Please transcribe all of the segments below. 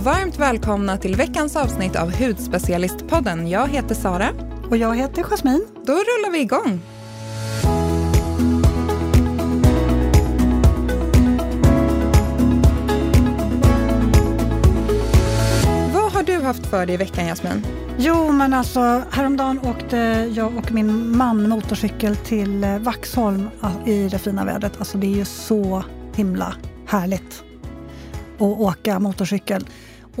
och varmt välkomna till veckans avsnitt av Hudspecialistpodden. Jag heter Sara. Och jag heter Jasmin. Då rullar vi igång. Vad har du haft för dig i veckan, Jasmin? Jo, men alltså häromdagen åkte jag och min man motorcykel till eh, Vaxholm i det fina vädret. Alltså det är ju så himla härligt att åka motorcykel.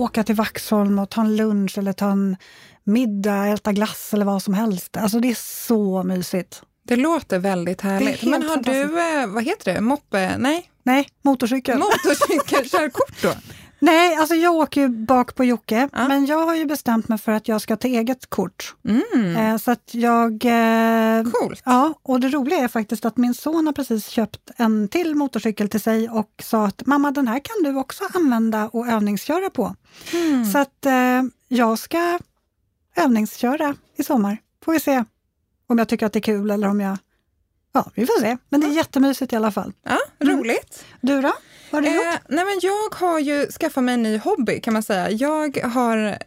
Åka till Vaxholm och ta en lunch eller ta en middag, äta glass eller vad som helst. Alltså det är så mysigt. Det låter väldigt härligt. Men har du, eh, vad heter det, moppe? Nej? Nej, motorcykel. Motorcykelkörkort då? Nej, alltså jag åker ju bak på Jocke, ja. men jag har ju bestämt mig för att jag ska ta eget kort. Mm. Eh, så att jag... Eh, Coolt! Ja, och det roliga är faktiskt att min son har precis köpt en till motorcykel till sig och sa att mamma, den här kan du också använda och övningsköra på. Mm. Så att eh, jag ska övningsköra i sommar. Får vi se om jag tycker att det är kul eller om jag... Ja, vi får se. Men det är jättemysigt i alla fall. Ja, roligt. Mm. Du då? Vad har du eh, gjort? Nej, men jag har ju skaffat mig en ny hobby kan man säga. Jag har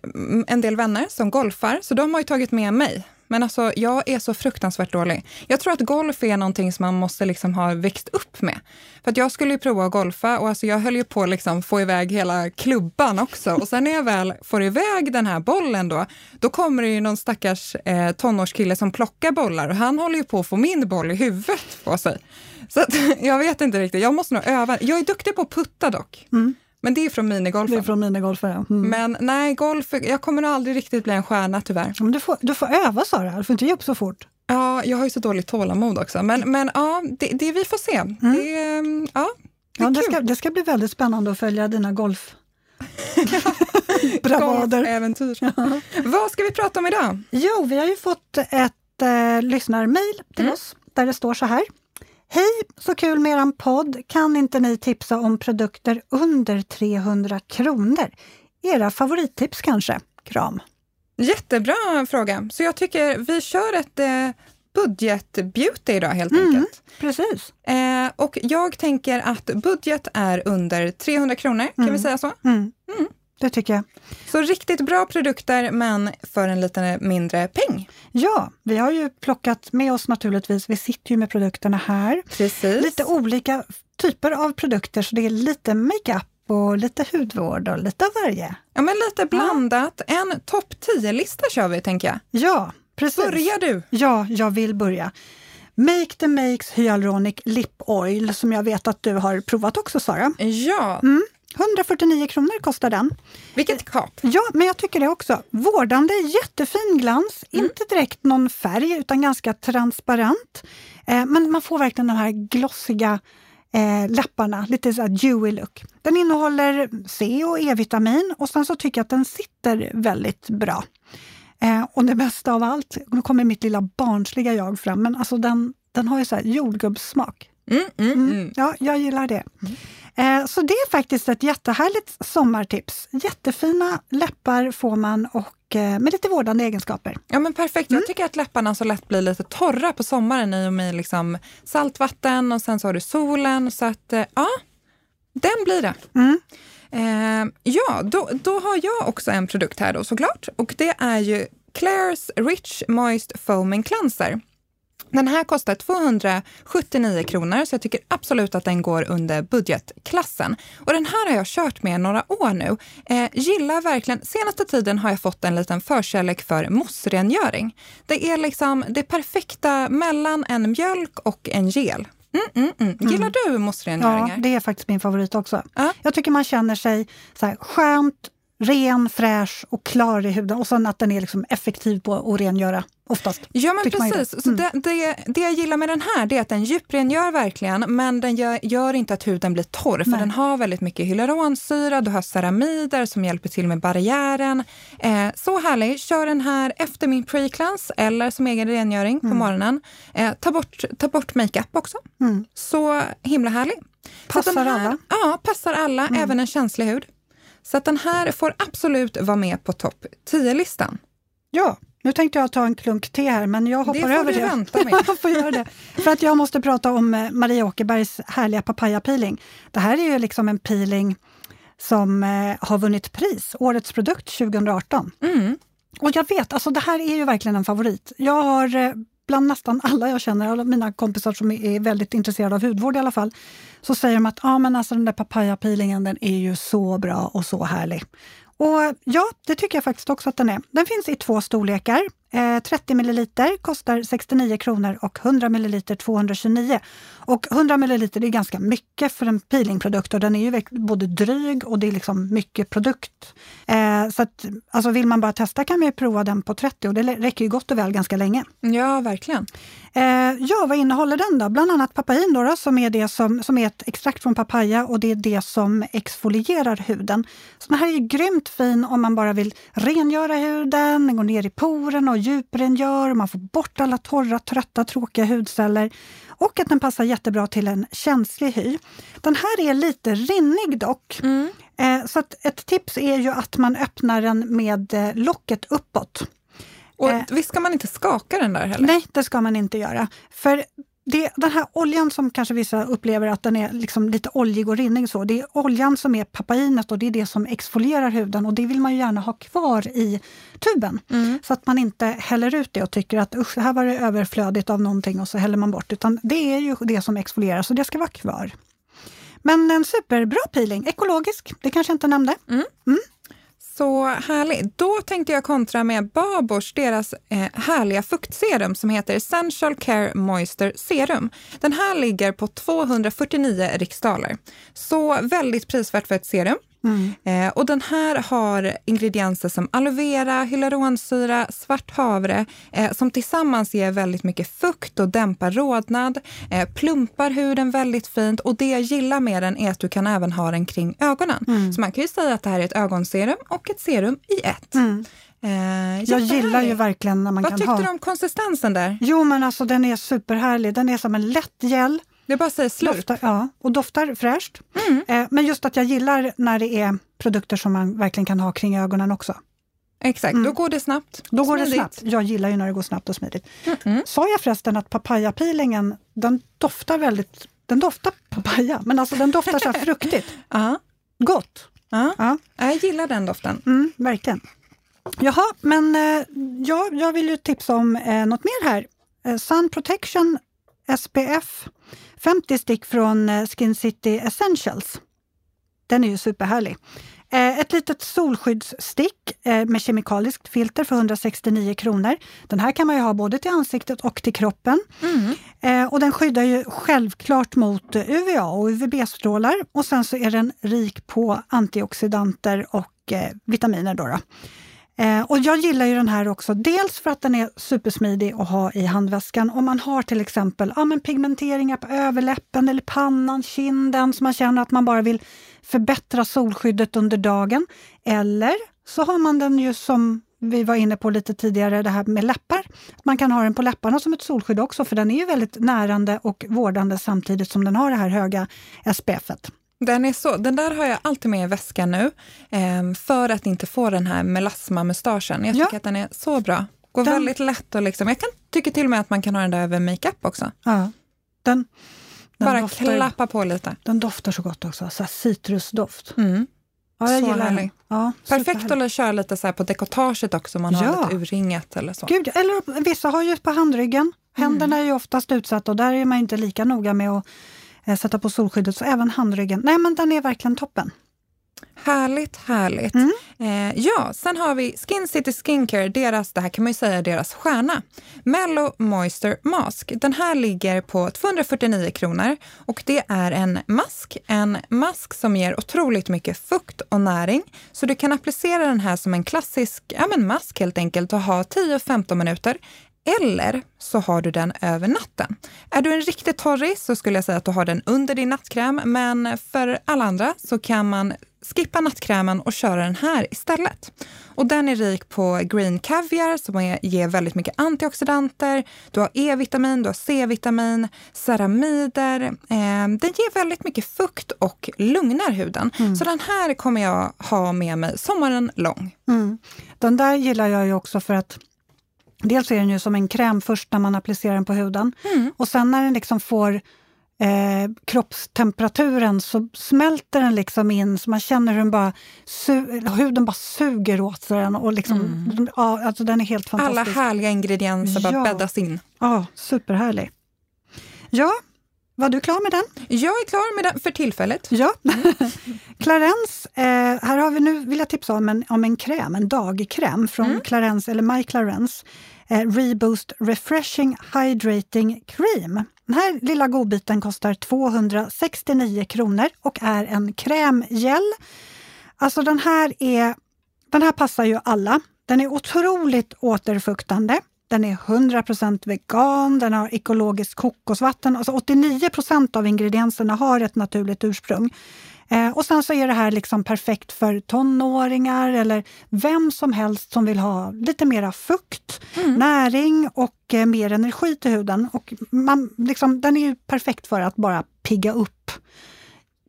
en del vänner som golfar, så de har ju tagit med mig. Men alltså, jag är så fruktansvärt dålig. Jag tror att golf är någonting som man måste liksom ha växt upp med. För att jag skulle ju prova att golfa och alltså jag höll ju på att liksom få iväg hela klubban också. Och sen när jag väl får iväg den här bollen då, då kommer det ju någon stackars eh, tonårskille som plockar bollar och han håller ju på att få min boll i huvudet på sig. Så att, jag vet inte riktigt, jag måste nog öva. Jag är duktig på att putta dock. Mm. Men det är från minigolfen. Det är från minigolfen. Mm. Men nej, golf, jag kommer nog aldrig riktigt bli en stjärna tyvärr. Men du, får, du får öva Sara, du får inte ge upp så fort. Ja, jag har ju så dåligt tålamod också. Men, men ja, det, det vi får se. Mm. Det, ja, det, ja, det, ska, det ska bli väldigt spännande att följa dina golf... bravader. Golfäventyr. Ja. Vad ska vi prata om idag? Jo, vi har ju fått ett eh, lyssnarmail till mm. oss där det står så här. Hej, så kul med eran podd. Kan inte ni tipsa om produkter under 300 kronor? Era favorittips kanske? Kram. Jättebra fråga. Så jag tycker vi kör ett eh, budget-beauty idag helt mm, enkelt. Precis. Eh, och jag tänker att budget är under 300 kronor, kan mm. vi säga så? Mm. Det tycker jag. Så riktigt bra produkter, men för en lite mindre peng. Ja, vi har ju plockat med oss naturligtvis, vi sitter ju med produkterna här. Precis. Lite olika typer av produkter, så det är lite makeup och lite hudvård och lite av varje. Ja, men lite blandat. Ja. En topp 10-lista kör vi, tänker jag. Ja, precis. Börjar du? Ja, jag vill börja. Make the Makes Hyaluronic Lip Oil, som jag vet att du har provat också, Sara. Ja. Mm. 149 kronor kostar den. Vilket kap! Ja, men jag tycker det också. Vårdande, jättefin glans. Mm. Inte direkt någon färg, utan ganska transparent. Eh, men man får verkligen de här glossiga eh, läpparna, lite så här dewy look. Den innehåller C och E-vitamin och sen så tycker jag att den sitter väldigt bra. Eh, och det bästa av allt, nu kommer mitt lilla barnsliga jag fram, men alltså den, den har ju så här jordgubbssmak. Mm, mm, mm. Ja, jag gillar det. Eh, så det är faktiskt ett jättehärligt sommartips. Jättefina läppar får man och eh, med lite vårdande egenskaper. Ja men perfekt. Jag tycker att läpparna så lätt blir lite torra på sommaren i och med liksom saltvatten och sen så har du solen. Så att eh, ja, den blir det. Mm. Eh, ja, då, då har jag också en produkt här då såklart och det är ju Claire's Rich Moist Foaming Cleanser. Den här kostar 279 kronor, så jag tycker absolut att den går under budgetklassen. Och den här har jag kört med några år nu. Eh, gillar verkligen, senaste tiden har jag fått en liten förkärlek för mossrengöring. Det är liksom det perfekta mellan en mjölk och en gel. Mm, mm, mm. Gillar du mossrengöringar? Ja, det är faktiskt min favorit också. Ja. Jag tycker man känner sig så här skönt, ren, fräsch och klar i huden och sen att den är liksom effektiv på att rengöra oftast. Ja men precis. Mm. Så det, det, det, jag gillar med den här det är att den djuprengör verkligen men den gör, gör inte att huden blir torr för Nej. den har väldigt mycket hyaluronsyra, du har ceramider som hjälper till med barriären. Eh, så härlig! Kör den här efter min pre-cleanse eller som egen rengöring på mm. morgonen. Eh, ta, bort, ta bort makeup också. Mm. Så himla härlig. Passar här, alla? Ja, passar alla, Mm. även en känslig hud. Så att den här får absolut vara med på topp 10-listan. Ja, nu tänkte jag ta en klunk te här, men jag hoppar det över du det. Vänta med. jag får göra det. För att jag måste prata om eh, Maria Åkerbergs härliga papaya peeling. Det här är ju liksom en peeling som eh, har vunnit pris, Årets produkt 2018. Mm. Och jag vet, alltså det här är ju verkligen en favorit. Jag har eh, bland nästan alla jag känner, alla mina kompisar som är väldigt intresserade av hudvård i alla fall, så säger de att ah, men alltså, den där papaya-peelingen den är ju så bra och så härlig. Och ja, det tycker jag faktiskt också att den är. Den finns i två storlekar. Eh, 30 ml kostar 69 kronor och 100 ml 229. Och 100 ml är ganska mycket för en peelingprodukt och den är ju både dryg och det är liksom mycket produkt. Eh, så att, alltså vill man bara testa kan man ju prova den på 30 och det räcker ju gott och väl ganska länge. Ja, verkligen. Eh, ja, vad innehåller den då? Bland annat papain då, då, som, är det som, som är ett extrakt från papaya och det är det som exfolierar huden. Så den här är grymt fin om man bara vill rengöra huden, den går ner i poren och djuprengör, man får bort alla torra, trötta, tråkiga hudceller och att den passar jättebra till en känslig hy. Den här är lite rinnig dock. Mm. Eh, så ett tips är ju att man öppnar den med eh, locket uppåt. Och eh, visst ska man inte skaka den där heller? Nej, det ska man inte göra. För det, den här oljan som kanske vissa upplever att den är liksom lite oljig och rinnig, så, det är oljan som är papainet och det är det som exfolierar huden och det vill man ju gärna ha kvar i tuben. Mm. Så att man inte häller ut det och tycker att usch, här var det överflödigt av någonting och så häller man bort. Utan det är ju det som exfolierar, så det ska vara kvar. Men en superbra peeling, ekologisk, det kanske jag inte nämnde. Mm. Mm. Så härligt. Då tänkte jag kontra med Babors, deras eh, härliga fuktserum som heter Essential Care Moisture Serum. Den här ligger på 249 riksdaler. Så väldigt prisvärt för ett serum. Mm. Eh, och den här har ingredienser som aloe vera, hyaluronsyra, svart havre eh, som tillsammans ger väldigt mycket fukt och dämpar rodnad, eh, plumpar huden väldigt fint och det jag gillar med den är att du kan även ha den kring ögonen. Mm. Så man kan ju säga att det här är ett ögonserum och ett serum i ett. Mm. Eh, jag gillar ju verkligen när man Vad kan ha... Vad tyckte du om konsistensen där? Jo men alltså den är superhärlig. Den är som en lätt gel det bara säger slurp. Doftar, ja, och doftar fräscht. Mm. Eh, men just att jag gillar när det är produkter som man verkligen kan ha kring ögonen också. Exakt, mm. då går det snabbt. Då går det snabbt. Jag gillar ju när det går snabbt och smidigt. Mm. Sa jag förresten att papaya-peelingen, den doftar väldigt... Den doftar papaya, men alltså den doftar så här fruktigt. uh Gott! Uh ja. Jag gillar den doften. Mm, verkligen. Jaha, men eh, ja, jag vill ju tipsa om eh, något mer här. Eh, Sun Protection SPF 50 stick från eh, Skin City Essentials. Den är ju superhärlig. Eh, ett litet solskyddsstick eh, med kemikaliskt filter för 169 kronor. Den här kan man ju ha både till ansiktet och till kroppen. Mm. Och den skyddar ju självklart mot UVA och UVB-strålar och sen så är den rik på antioxidanter och vitaminer. Då, då. Eh, och jag gillar ju den här också, dels för att den är supersmidig att ha i handväskan. Om man har till exempel ja, men pigmenteringar på överläppen eller pannan, kinden, så man känner att man bara vill förbättra solskyddet under dagen. Eller så har man den ju som vi var inne på lite tidigare, det här med läppar. Man kan ha den på läpparna som ett solskydd också, för den är ju väldigt närande och vårdande samtidigt som den har det här höga SPF-et. Den, är så, den där har jag alltid med i väskan nu, eh, för att inte få den här melasma-mustaschen. Jag tycker ja. att den är så bra. Går den, väldigt lätt och liksom, jag kan tycka till och med att man kan ha den där över makeup också. Ja. Den, den Bara doftar, klappa på lite. Den doftar så gott också, så citrusdoft. Mm. Ja, jag så gillar härlig. Ja, Perfekt att köra lite så på dekotaget också, om man har lite urringat eller så. Gud, eller vissa har ju på handryggen. Händerna mm. är ju oftast utsatta och där är man inte lika noga med att sätta på solskyddet, så även handryggen. Nej, men den är verkligen toppen. Härligt, härligt. Mm. Eh, ja, sen har vi Skin City Skincare, deras, det här kan man ju säga deras stjärna. Mellow Moisture Mask. Den här ligger på 249 kronor och det är en mask. En mask som ger otroligt mycket fukt och näring. Så du kan applicera den här som en klassisk ja, men mask helt enkelt och ha 10-15 minuter. Eller så har du den över natten. Är du en riktig torris så skulle jag säga att du har den under din nattkräm, men för alla andra så kan man skippa nattkrämen och köra den här istället. Och den är rik på green caviar som ger väldigt mycket antioxidanter. Du har E-vitamin, du har C-vitamin, ceramider. Eh, den ger väldigt mycket fukt och lugnar huden. Mm. Så den här kommer jag ha med mig sommaren lång. Mm. Den där gillar jag ju också för att Dels är den ju som en kräm först när man applicerar den på huden. Mm. Och sen när den liksom får eh, kroppstemperaturen så smälter den liksom in så man känner hur den bara huden bara suger åt sig den. Och liksom, mm. ja, alltså den är helt fantastisk. Alla härliga ingredienser ja. bara bäddas in. Ja, superhärlig. Ja, var du klar med den? Jag är klar med den för tillfället. Ja. Clarence, eh, här har vi nu, vill jag tipsa om en, om en kräm, en dagkräm från mm. Clarence, eller My Clarence. Eh, Reboost Refreshing Hydrating Cream. Den här lilla godbiten kostar 269 kronor och är en krämgel. Alltså den här, är, den här passar ju alla. Den är otroligt återfuktande. Den är 100% vegan, den har ekologiskt kokosvatten. Alltså 89% av ingredienserna har ett naturligt ursprung. Eh, och sen så är det här liksom perfekt för tonåringar eller vem som helst som vill ha lite mera fukt, mm. näring och eh, mer energi till huden. Och man, liksom, den är ju perfekt för att bara pigga upp.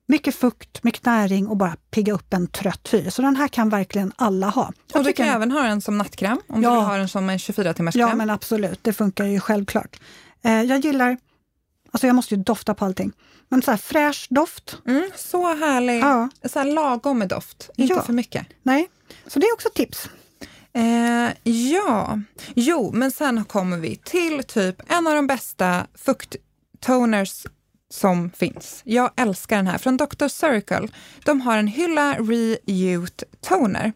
Mycket fukt, mycket näring och bara pigga upp en trött hy. Så den här kan verkligen alla ha. Jag och du kan även ha den som nattkräm om ja, du vill ha den som en 24 timmars kräm. Ja, men absolut. Det funkar ju självklart. Eh, jag gillar Alltså jag måste ju dofta på allting. Men så här fräsch doft. Mm, så härlig. Ja. Så här lagom med doft, inte ja. för mycket. Nej, så det är också tips. Eh, ja, jo, men sen kommer vi till typ en av de bästa fukttoners som finns. Jag älskar den här från Dr. Circle. De har en Hylla Reute Toner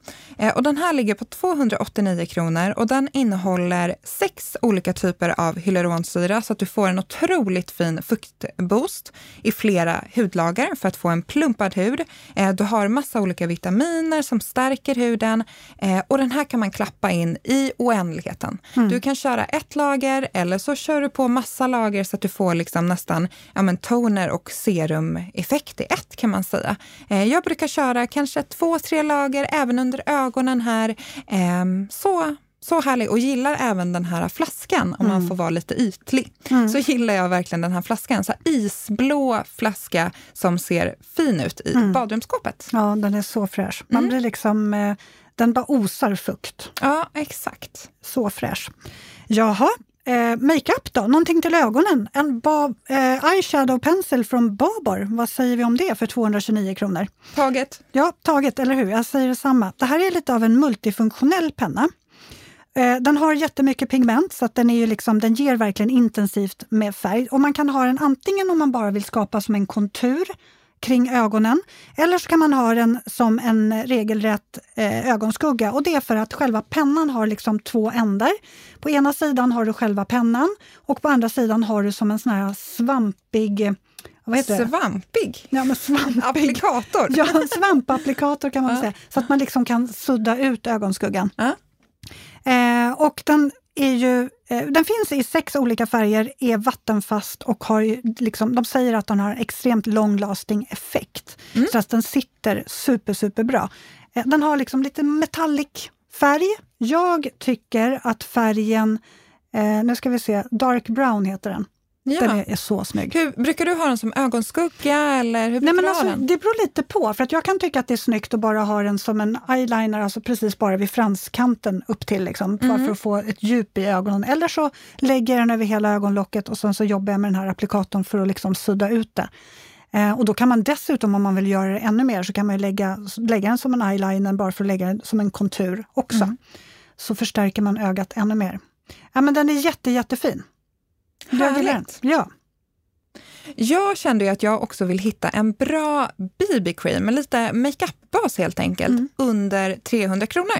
och den här ligger på 289 kronor och den innehåller sex olika typer av hyaluronsyra så att du får en otroligt fin fuktboost i flera hudlager för att få en plumpad hud. Eh, du har massa olika vitaminer som stärker huden eh, och den här kan man klappa in i oändligheten. Mm. Du kan köra ett lager eller så kör du på massa lager så att du får liksom nästan ja, men, toner och serumeffekt i ett kan man säga. Eh, jag brukar köra kanske två, tre lager även under ögonen här. Ehm, så så härlig och gillar även den här flaskan om mm. man får vara lite ytlig. Mm. Så gillar jag verkligen den här flaskan. Så här isblå flaska som ser fin ut i mm. badrumsskåpet. Ja, den är så fräsch. Man mm. blir liksom, eh, den bara osar fukt. Ja, exakt. Så fräsch. Jaha, Eh, Makeup då, någonting till ögonen. En ba, eh, eyeshadow pencil från Babar. Vad säger vi om det för 229 kronor? Taget. Ja, taget, eller hur? Jag säger detsamma. Det här är lite av en multifunktionell penna. Eh, den har jättemycket pigment så att den, är ju liksom, den ger verkligen intensivt med färg. Och man kan ha den antingen om man bara vill skapa som en kontur kring ögonen. Eller så kan man ha den som en regelrätt eh, ögonskugga och det är för att själva pennan har liksom två ändar. På ena sidan har du själva pennan och på andra sidan har du som en sån här svampig vad heter svampig? Ja, men svampig. Applikator? Ja, svampapplikator kan man ja. säga. Så att man liksom kan sudda ut ögonskuggan. Ja. Eh, och den är ju, den finns i sex olika färger, är vattenfast och har ju liksom, de säger att den har extremt long lasting effekt. Mm. Så att den sitter super, super bra. Eh, den har liksom lite metallic färg. Jag tycker att färgen, eh, nu ska vi se, dark brown heter den. Ja. Den är, är, så snygg. Hur, brukar du ha den som ögonskugga eller hur Nej, men alltså, Det beror lite på, för att jag kan tycka att det är snyggt att bara ha den som en eyeliner, alltså precis bara vid franskanten upp till, liksom, mm. för att få ett djup i ögonen. Eller så lägger jag den över hela ögonlocket och sen så jobbar jag med den här applikatorn för att liksom sudda ut det. Eh, och då kan man dessutom, om man vill göra det ännu mer, så kan man lägga, lägga den som en eyeliner bara för att lägga den som en kontur också. Mm. Så förstärker man ögat ännu mer. Ja, men den är jätte, jättefin. Härligt. Ja. Jag kände ju att jag också vill hitta en bra BB-cream, lite makeup-bas helt enkelt, mm. under 300 kronor.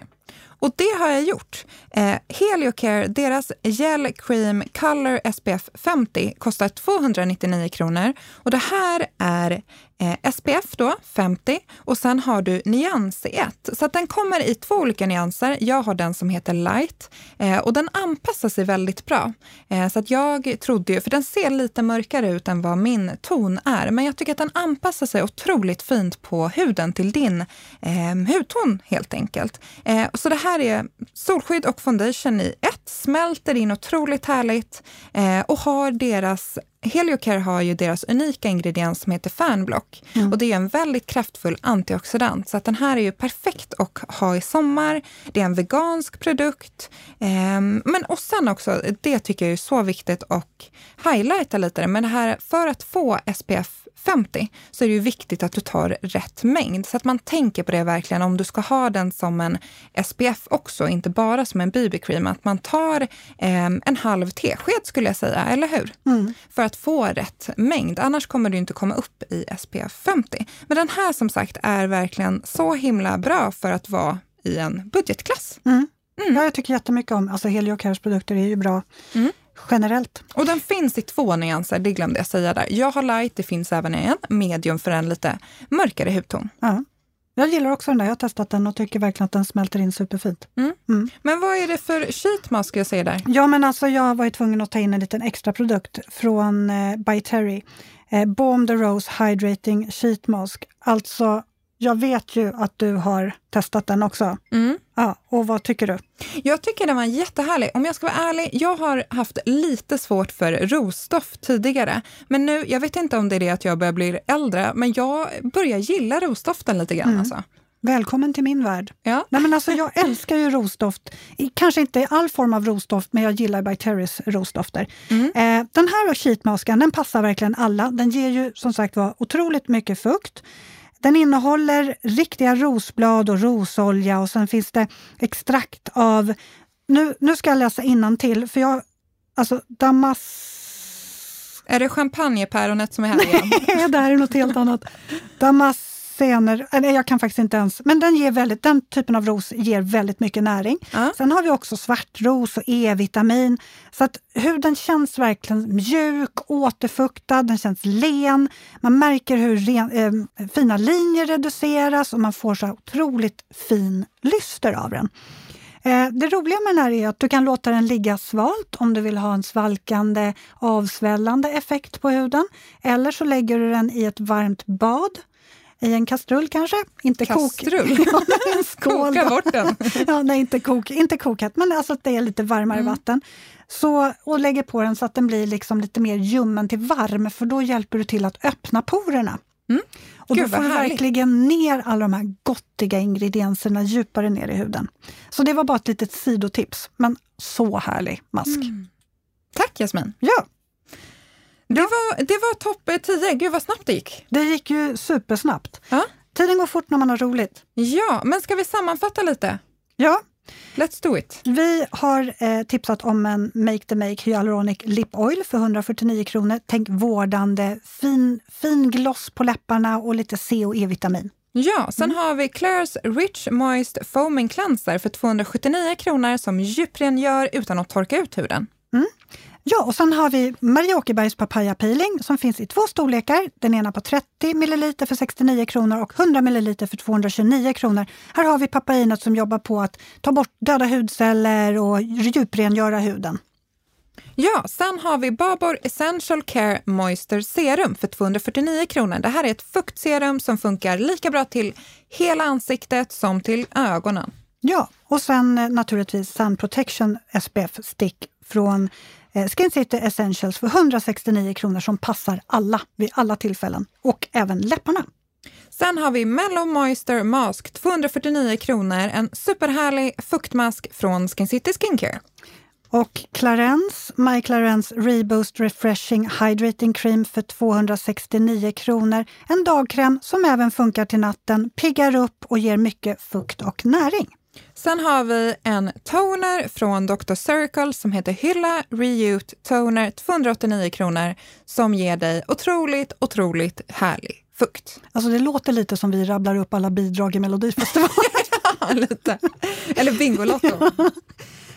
Och det har jag gjort. Eh, Heliocare, deras Gel Cream Color SPF 50 kostar 299 kronor. Och det här är eh, SPF då, 50 och sen har du nyans i ett. Så att den kommer i två olika nyanser. Jag har den som heter light eh, och den anpassar sig väldigt bra. Eh, så att jag trodde ju, för den ser lite mörkare ut än vad min ton är, men jag tycker att den anpassar sig otroligt fint på huden till din eh, hudton helt enkelt. Eh, så det här här är solskydd och foundation i ett, smälter in otroligt härligt eh, och har deras Heliocare har ju deras unika ingrediens som heter Fanblock mm. och det är en väldigt kraftfull antioxidant så att den här är ju perfekt att ha i sommar. Det är en vegansk produkt. Eh, men och sen också, det tycker jag är så viktigt och highlighta lite men det här för att få SPF 50 så är det ju viktigt att du tar rätt mängd. Så att man tänker på det verkligen om du ska ha den som en SPF också, inte bara som en BB-cream. Att man tar eh, en halv tesked skulle jag säga, eller hur? Mm. För att få rätt mängd. Annars kommer du inte komma upp i SPF 50. Men den här som sagt är verkligen så himla bra för att vara i en budgetklass. Mm. Mm. Ja, jag tycker jättemycket om, alltså Heliocares produkter är ju bra. Mm generellt. Och den finns i två nyanser, det glömde jag säga där. Jag har light, det finns även i en medium för en lite mörkare hudton. Ja. Jag gillar också den där, jag har testat den och tycker verkligen att den smälter in superfint. Mm. Mm. Men vad är det för sheet mask jag säger där? Ja, men alltså jag var ju tvungen att ta in en liten extra produkt från eh, By Terry. Eh, Balm the Rose Hydrating Sheet Mask. Alltså jag vet ju att du har testat den också. Mm. Ja, och vad tycker du? Jag tycker den var jättehärlig. Om jag ska vara ärlig, jag har haft lite svårt för rosdoft tidigare. Men nu, jag vet inte om det är det att jag börjar bli äldre, men jag börjar gilla rosdoften lite grann. Mm. Alltså. Välkommen till min värld. Ja. Nej, men alltså, jag älskar ju rosdoft. Kanske inte all form av rosdoft, men jag gillar By Terrys rosdofter. Mm. Eh, den här sheetmasken den passar verkligen alla. Den ger ju som sagt var otroligt mycket fukt. Den innehåller riktiga rosblad och rosolja och sen finns det extrakt av... Nu, nu ska jag läsa till för jag... Alltså damas... Är det champagnepäronet som är här igen? Nej, det här är något helt annat. Damas scener, eller jag kan faktiskt inte ens, men den, ger väldigt, den typen av ros ger väldigt mycket näring. Ja. Sen har vi också svartros och E-vitamin. Så att huden känns verkligen mjuk, återfuktad, den känns len. Man märker hur ren, eh, fina linjer reduceras och man får så otroligt fin lyster av den. Eh, det roliga med den här är att du kan låta den ligga svalt om du vill ha en svalkande, avsvällande effekt på huden. Eller så lägger du den i ett varmt bad i en kastrull kanske. Inte kastrull? Kok. ja, skål Koka bort den. ja, nej, inte, kok, inte kokat, men alltså att det är lite varmare mm. vatten. Så, och lägger på den så att den blir liksom lite mer ljummen till varm, för då hjälper du till att öppna porerna. Mm. Och Gud, då får du verkligen ner alla de här gottiga ingredienserna djupare ner i huden. Så det var bara ett litet sidotips, men så härlig mask. Mm. Tack Jasmin! Ja! Det var, det var topp 10. Gud vad snabbt det gick. Det gick ju supersnabbt. Ja? Tiden går fort när man har roligt. Ja, men ska vi sammanfatta lite? Ja. Let's do it. Vi har eh, tipsat om en Make the Make Hyaluronic Lip Oil för 149 kronor. Tänk vårdande, fin, fin gloss på läpparna och lite C och E-vitamin. Ja, sen mm. har vi Claire's Rich Moist Foaming Cleanser för 279 kronor som djuprengör utan att torka ut huden. Mm. Ja, och sen har vi Maria Åkerbergs papaya peeling som finns i två storlekar. Den ena på 30 ml för 69 kronor och 100 ml för 229 kronor. Här har vi papainet som jobbar på att ta bort döda hudceller och djuprengöra huden. Ja, sen har vi Babor Essential Care Moisture Serum för 249 kronor. Det här är ett fuktserum som funkar lika bra till hela ansiktet som till ögonen. Ja, och sen eh, naturligtvis Sun Protection SPF Stick från Skin City Essentials för 169 kronor som passar alla vid alla tillfällen och även läpparna. Sen har vi Mellow Moisture Mask, 249 kronor. En superhärlig fuktmask från Skin City Skincare. Och Clarence, My Clarence Reboost Refreshing Hydrating Cream för 269 kronor. En dagkräm som även funkar till natten, piggar upp och ger mycket fukt och näring. Sen har vi en toner från Dr. Circle som heter Hylla Reute Toner, 289 kronor, som ger dig otroligt, otroligt härlig fukt. Alltså det låter lite som vi rabblar upp alla bidrag i Melodifestivalen. ja, lite. Eller Bingolotto.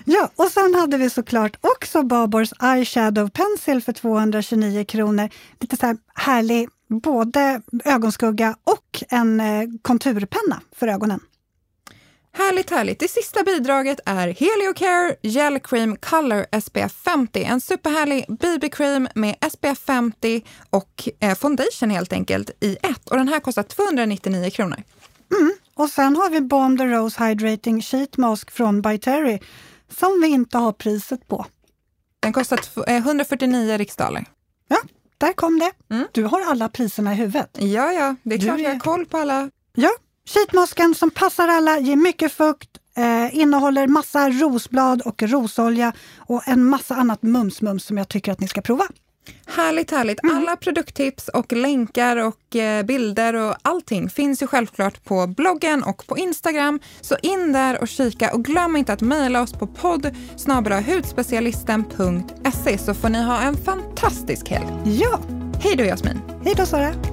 Ja, och sen hade vi såklart också Babors Eyeshadow Pencil för 229 kronor. Lite så här härlig, både ögonskugga och en eh, konturpenna för ögonen. Härligt, härligt. Det sista bidraget är Heliocare Gel Cream Color SPF 50. En superhärlig BB-cream med SPF 50 och eh, foundation helt enkelt i ett. Och den här kostar 299 kronor. Mm. Och sen har vi Balm the Rose Hydrating Sheet Mask från By Terry som vi inte har priset på. Den kostar 149 riksdaler. Ja, där kom det. Mm. Du har alla priserna i huvudet. Ja, ja, det är klart är... jag har koll på alla. Ja, sheetmasken som passar alla, ger mycket fukt, eh, innehåller massa rosblad och rosolja och en massa annat mums-mums som jag tycker att ni ska prova. Härligt, härligt. Mm. Alla produkttips och länkar och eh, bilder och allting finns ju självklart på bloggen och på Instagram. Så in där och kika och glöm inte att mejla oss på podd hudspecialisten.se så får ni ha en fantastisk helg. Ja! Hej då Jasmin! Hej då Sara!